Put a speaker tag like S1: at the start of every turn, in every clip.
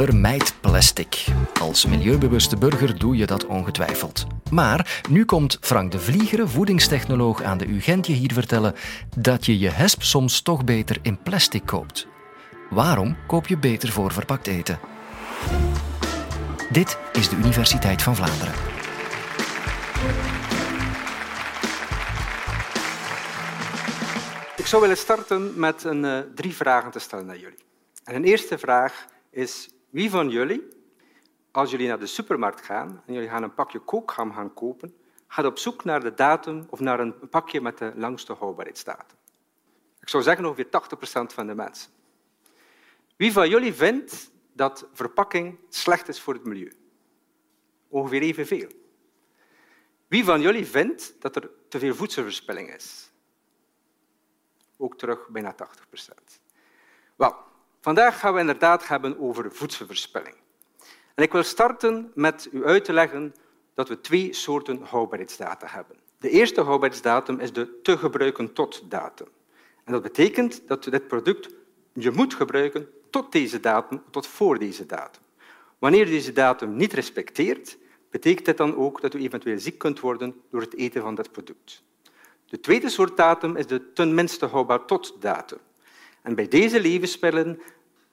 S1: Vermijd plastic. Als milieubewuste burger doe je dat ongetwijfeld. Maar nu komt Frank de Vliegere, voedingstechnoloog aan de UGentje hier vertellen dat je je hesp soms toch beter in plastic koopt. Waarom koop je beter voor verpakt eten? Dit is de Universiteit van Vlaanderen.
S2: Ik zou willen starten met een, uh, drie vragen te stellen aan jullie. En een eerste vraag is, wie van jullie, als jullie naar de supermarkt gaan en jullie gaan een pakje kookgam gaan kopen, gaat op zoek naar de datum of naar een pakje met de langste houdbaarheidsdatum? Ik zou zeggen ongeveer 80% van de mensen. Wie van jullie vindt dat verpakking slecht is voor het milieu? Ongeveer evenveel. Wie van jullie vindt dat er te veel voedselverspilling is? Ook terug bijna 80 procent. Wel, vandaag gaan we inderdaad hebben over voedselverspilling. En ik wil starten met u uit te leggen dat we twee soorten houdbaarheidsdata hebben. De eerste houdbaarheidsdatum is de te gebruiken tot datum. En dat betekent dat dit product je moet gebruiken tot deze datum, tot voor deze datum. Wanneer je deze datum niet respecteert, betekent dit dan ook dat u eventueel ziek kunt worden door het eten van dat product. De tweede soort datum is de tenminste houdbaar tot datum. En bij deze levensmiddelen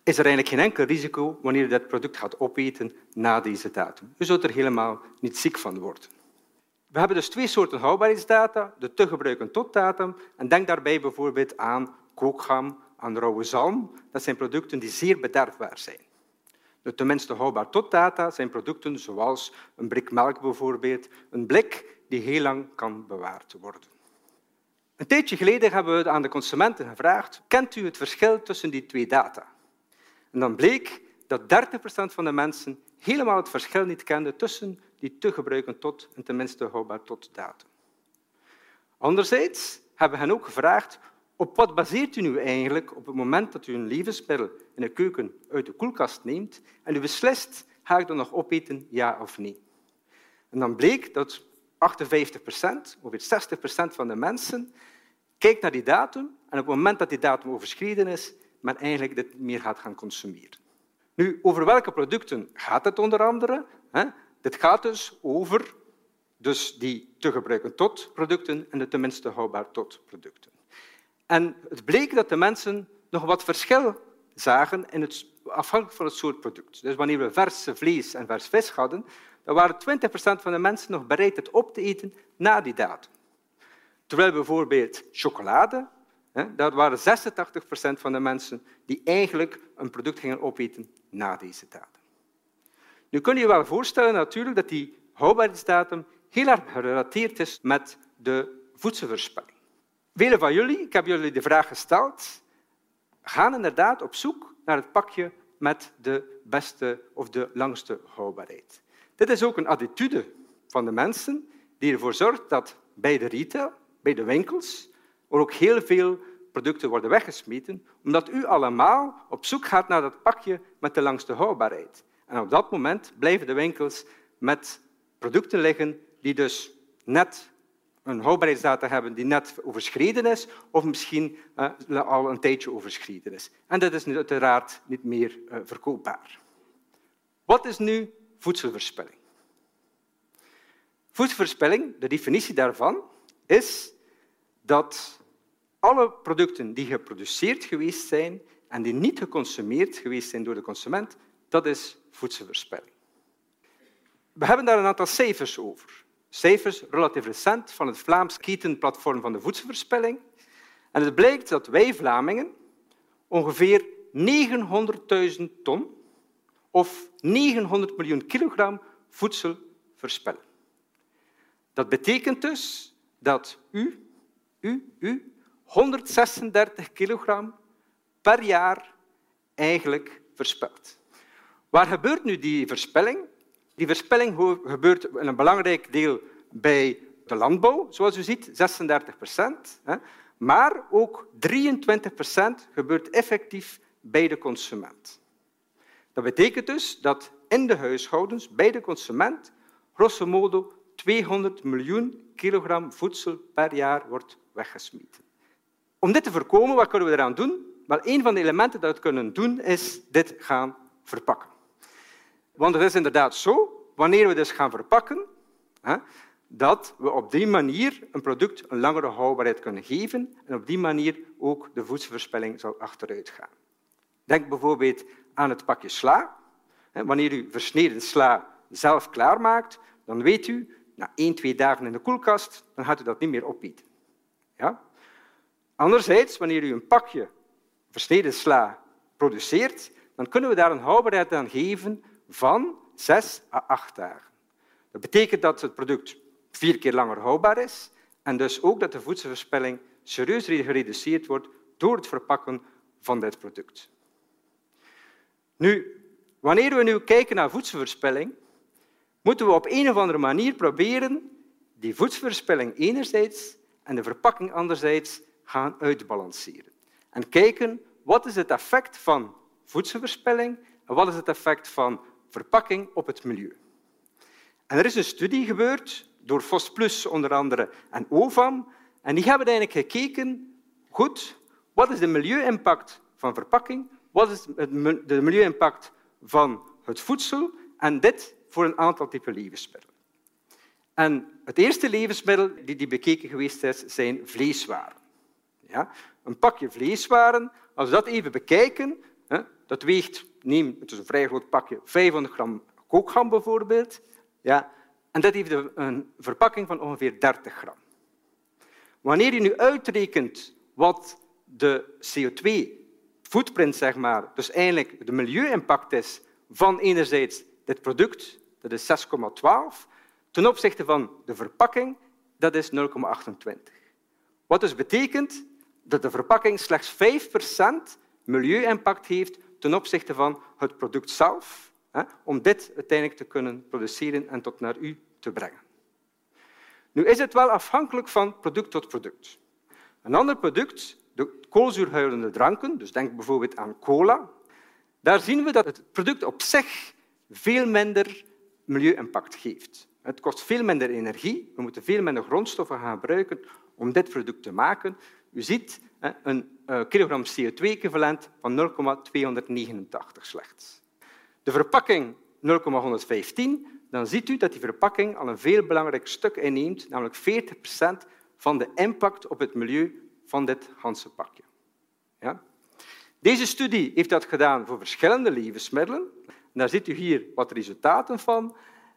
S2: is er eigenlijk geen enkel risico wanneer je dat product gaat opeten na deze datum. U zult er helemaal niet ziek van worden. We hebben dus twee soorten houdbaarheidsdata, de te gebruiken tot datum. En denk daarbij bijvoorbeeld aan kookgam, aan rauwe zalm. Dat zijn producten die zeer bederfbaar zijn. De tenminste houdbaar tot data zijn producten zoals een blik melk bijvoorbeeld, een blik die heel lang kan bewaard worden. Een tijdje geleden hebben we aan de consumenten gevraagd, kent u het verschil tussen die twee data? En dan bleek dat 30% van de mensen helemaal het verschil niet kenden tussen die te gebruiken tot en tenminste houdbaar tot datum. Anderzijds hebben we hen ook gevraagd op wat baseert u nu eigenlijk op het moment dat u een levensmiddel in de keuken uit de koelkast neemt en u beslist, ga ik dat nog opeten, ja of nee? En dan bleek dat 58 procent, ongeveer 60 procent van de mensen, kijkt naar die datum en op het moment dat die datum overschreden is, men eigenlijk dit meer gaat gaan consumeren. Nu, over welke producten gaat het onder andere? Dit gaat dus over dus die te gebruiken tot producten en de tenminste houdbaar tot producten. En het bleek dat de mensen nog wat verschil zagen in het, afhankelijk van het soort product. Dus wanneer we vers vlees en vers vis hadden, dan waren 20% van de mensen nog bereid het op te eten na die datum. Terwijl bijvoorbeeld chocolade, daar waren 86% van de mensen die eigenlijk een product gingen opeten na deze datum. Nu kun je je wel voorstellen natuurlijk dat die houdbaarheidsdatum heel erg gerelateerd is met de voedselverspilling. Velen van jullie, ik heb jullie de vraag gesteld, gaan inderdaad op zoek naar het pakje met de beste of de langste houdbaarheid. Dit is ook een attitude van de mensen die ervoor zorgt dat bij de retail, bij de winkels, er ook heel veel producten worden weggesmeten, omdat u allemaal op zoek gaat naar dat pakje met de langste houdbaarheid. En op dat moment blijven de winkels met producten liggen die dus net een houdbaarheidsdata hebben die net overschreden is of misschien uh, al een tijdje overschreden is. En dat is uiteraard niet meer uh, verkoopbaar. Wat is nu voedselverspilling? Voedselverspilling, de definitie daarvan, is dat alle producten die geproduceerd geweest zijn en die niet geconsumeerd geweest zijn door de consument, dat is voedselverspilling. We hebben daar een aantal cijfers over cijfers relatief recent van het Vlaams ketenplatform van de voedselverspilling. En het blijkt dat wij Vlamingen ongeveer 900.000 ton of 900 miljoen kilogram voedsel verspillen. Dat betekent dus dat u, u, u 136 kilogram per jaar eigenlijk verspilt. Waar gebeurt nu die verspilling? Die verspilling gebeurt in een belangrijk deel bij de landbouw, zoals u ziet, 36 procent. Maar ook 23 procent gebeurt effectief bij de consument. Dat betekent dus dat in de huishoudens, bij de consument, grosso modo 200 miljoen kilogram voedsel per jaar wordt weggesmeten. Om dit te voorkomen, wat kunnen we eraan doen? Wel, een van de elementen dat we kunnen doen, is dit gaan verpakken. Want het is inderdaad zo, wanneer we dus gaan verpakken, dat we op die manier een product een langere houdbaarheid kunnen geven en op die manier ook de voedselverspilling zal achteruit gaan. Denk bijvoorbeeld aan het pakje sla. Wanneer u versneden sla zelf klaarmaakt, dan weet u, na één, twee dagen in de koelkast, dan gaat u dat niet meer opeten. Ja? Anderzijds, wanneer u een pakje versneden sla produceert, dan kunnen we daar een houdbaarheid aan geven van zes à acht dagen. Dat betekent dat het product vier keer langer houdbaar is en dus ook dat de voedselverspilling serieus gereduceerd wordt door het verpakken van dit product. Nu, wanneer we nu kijken naar voedselverspilling, moeten we op een of andere manier proberen die voedselverspilling enerzijds en de verpakking anderzijds gaan uitbalanceren. En kijken wat is het effect van voedselverspilling en wat is het effect van verpakking op het milieu. En er is een studie gebeurd door FOSPLUS onder andere en OVAM. En die hebben eigenlijk gekeken, goed, wat is de milieu-impact van verpakking, wat is de milieu-impact van het voedsel en dit voor een aantal typen levensmiddelen. En het eerste levensmiddel die, die bekeken geweest is, zijn vleeswaren. Ja? Een pakje vleeswaren, als we dat even bekijken, hè, dat weegt, neem, het is een vrij groot pakje, 500 gram kookgam bijvoorbeeld. Ja, en dat heeft een verpakking van ongeveer 30 gram. Wanneer je nu uitrekent wat de CO2-footprint, zeg maar, dus eigenlijk de milieu-impact is van enerzijds dit product, dat is 6,12, ten opzichte van de verpakking, dat is 0,28. Wat dus betekent dat de verpakking slechts 5% milieu-impact heeft ten opzichte van het product zelf, om dit uiteindelijk te kunnen produceren en tot naar u te brengen. Nu is het wel afhankelijk van product tot product. Een ander product, de koolzuurhuilende dranken, dus denk bijvoorbeeld aan cola, daar zien we dat het product op zich veel minder milieu-impact geeft. Het kost veel minder energie, we moeten veel minder grondstoffen gaan gebruiken om dit product te maken. U ziet een eh, kilogram CO2-equivalent van 0,289 slechts. De verpakking 0,115, dan ziet u dat die verpakking al een veel belangrijk stuk inneemt, namelijk 40 procent van de impact op het milieu van dit ganse pakje. Ja? Deze studie heeft dat gedaan voor verschillende levensmiddelen. daar ziet u hier wat resultaten van.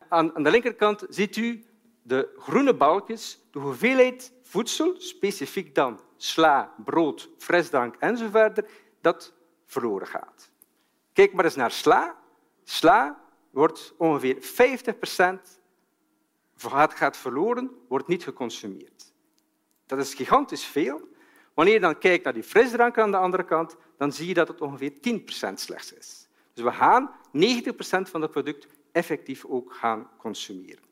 S2: Aan de linkerkant ziet u de groene balkjes, de hoeveelheid voedsel, specifiek dan sla, brood, frisdrank enzovoort, dat verloren gaat. Kijk maar eens naar sla. Sla wordt ongeveer 50 procent gaat verloren, wordt niet geconsumeerd. Dat is gigantisch veel. Wanneer je dan kijkt naar die frisdrank aan de andere kant, dan zie je dat het ongeveer 10 procent slechts is. Dus we gaan 90 procent van het product effectief ook gaan consumeren.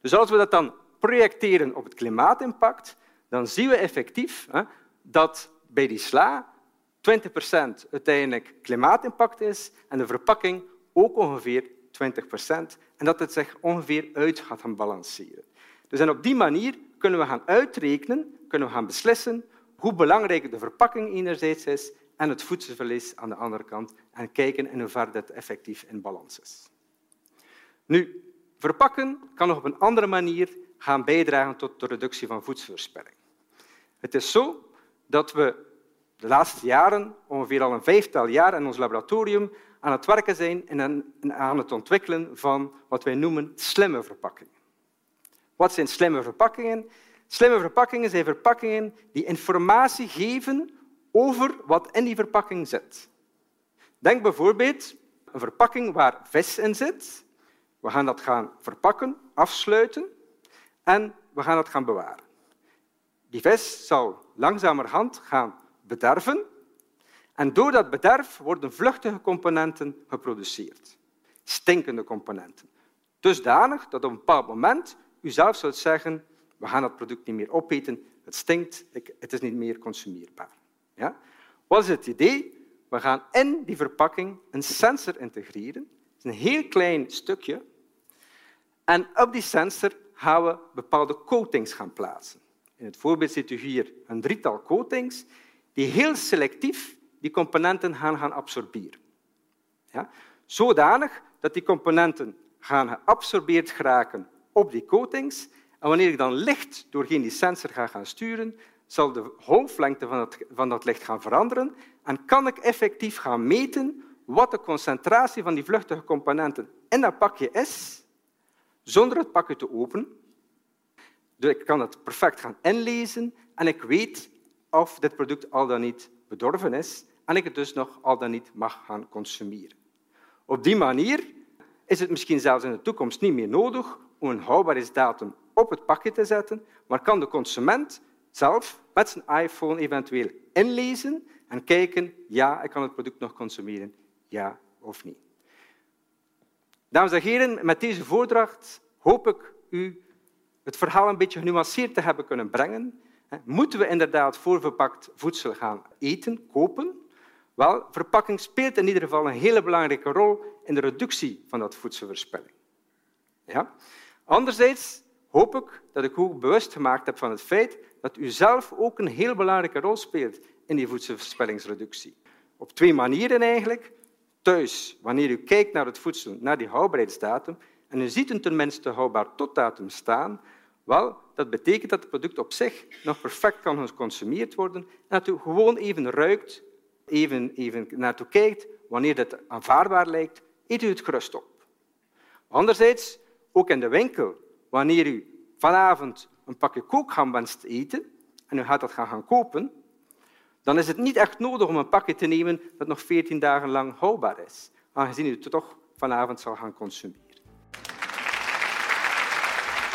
S2: Dus als we dat dan projecteren op het klimaatimpact, dan zien we effectief hè, dat bij die sla 20 procent uiteindelijk klimaatimpact is en de verpakking ook ongeveer 20 procent. En dat het zich ongeveer uit gaat gaan balanceren. Dus en op die manier kunnen we gaan uitrekenen, kunnen we gaan beslissen hoe belangrijk de verpakking enerzijds is en het voedselverlies aan de andere kant en kijken in hoeverre dat effectief in balans is. Nu, verpakken kan nog op een andere manier gaan bijdragen tot de reductie van voedselverspilling. Het is zo dat we de laatste jaren, ongeveer al een vijftal jaar in ons laboratorium, aan het werken zijn en aan het ontwikkelen van wat wij noemen slimme verpakkingen. Wat zijn slimme verpakkingen? Slimme verpakkingen zijn verpakkingen die informatie geven over wat in die verpakking zit. Denk bijvoorbeeld een verpakking waar vis in zit. We gaan dat gaan verpakken, afsluiten en we gaan het gaan bewaren. Die vis zal langzamerhand gaan bederven en door dat bederf worden vluchtige componenten geproduceerd. Stinkende componenten. Dusdanig dat op een bepaald moment u zelf zult zeggen we gaan dat product niet meer opeten, het stinkt, het is niet meer consumeerbaar. Ja? Wat is het idee? We gaan in die verpakking een sensor integreren. Het is een heel klein stukje. En op die sensor gaan we bepaalde coatings gaan plaatsen. In het voorbeeld ziet u hier een drietal coatings die heel selectief die componenten gaan, gaan absorberen. Ja? Zodanig dat die componenten gaan geabsorbeerd geraken op die coatings. En wanneer ik dan licht doorheen die sensor ga gaan sturen, zal de golflengte van, het, van dat licht gaan veranderen en kan ik effectief gaan meten wat de concentratie van die vluchtige componenten in dat pakje is, zonder het pakje te openen. Dus ik kan het perfect gaan inlezen en ik weet of dit product al dan niet bedorven is en ik het dus nog al dan niet mag gaan consumeren. Op die manier is het misschien zelfs in de toekomst niet meer nodig om een houdbaarheidsdatum op het pakje te zetten, maar kan de consument zelf met zijn iPhone eventueel inlezen en kijken, ja, ik kan het product nog consumeren, ja of niet. Dames en heren, met deze voordracht hoop ik u het verhaal een beetje genuanceerd te hebben kunnen brengen. Moeten we inderdaad voorverpakt voedsel gaan eten, kopen? Wel, verpakking speelt in ieder geval een hele belangrijke rol in de reductie van dat voedselverspilling. Ja? Anderzijds hoop ik dat ik u bewust gemaakt heb van het feit dat u zelf ook een heel belangrijke rol speelt in die voedselverspillingsreductie. Op twee manieren eigenlijk. Thuis, wanneer u kijkt naar het voedsel, naar die houdbaarheidsdatum, en u ziet een tenminste houdbaar totdatum staan, wel, dat betekent dat het product op zich nog perfect kan geconsumeerd worden en dat u gewoon even ruikt, even, even naartoe kijkt. Wanneer het aanvaardbaar lijkt, eet u het gerust op. Anderzijds, ook in de winkel, wanneer u vanavond een pakje kookgam wenst te eten en u gaat dat gaan, gaan kopen, dan is het niet echt nodig om een pakje te nemen dat nog 14 dagen lang houdbaar is, aangezien u het toch vanavond zal gaan consumeren.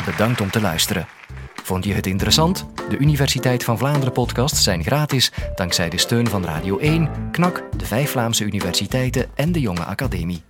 S1: Bedankt om te luisteren. Vond je het interessant? De Universiteit van Vlaanderen podcasts zijn gratis dankzij de steun van Radio 1, KNAK, de vijf Vlaamse universiteiten en de Jonge Academie.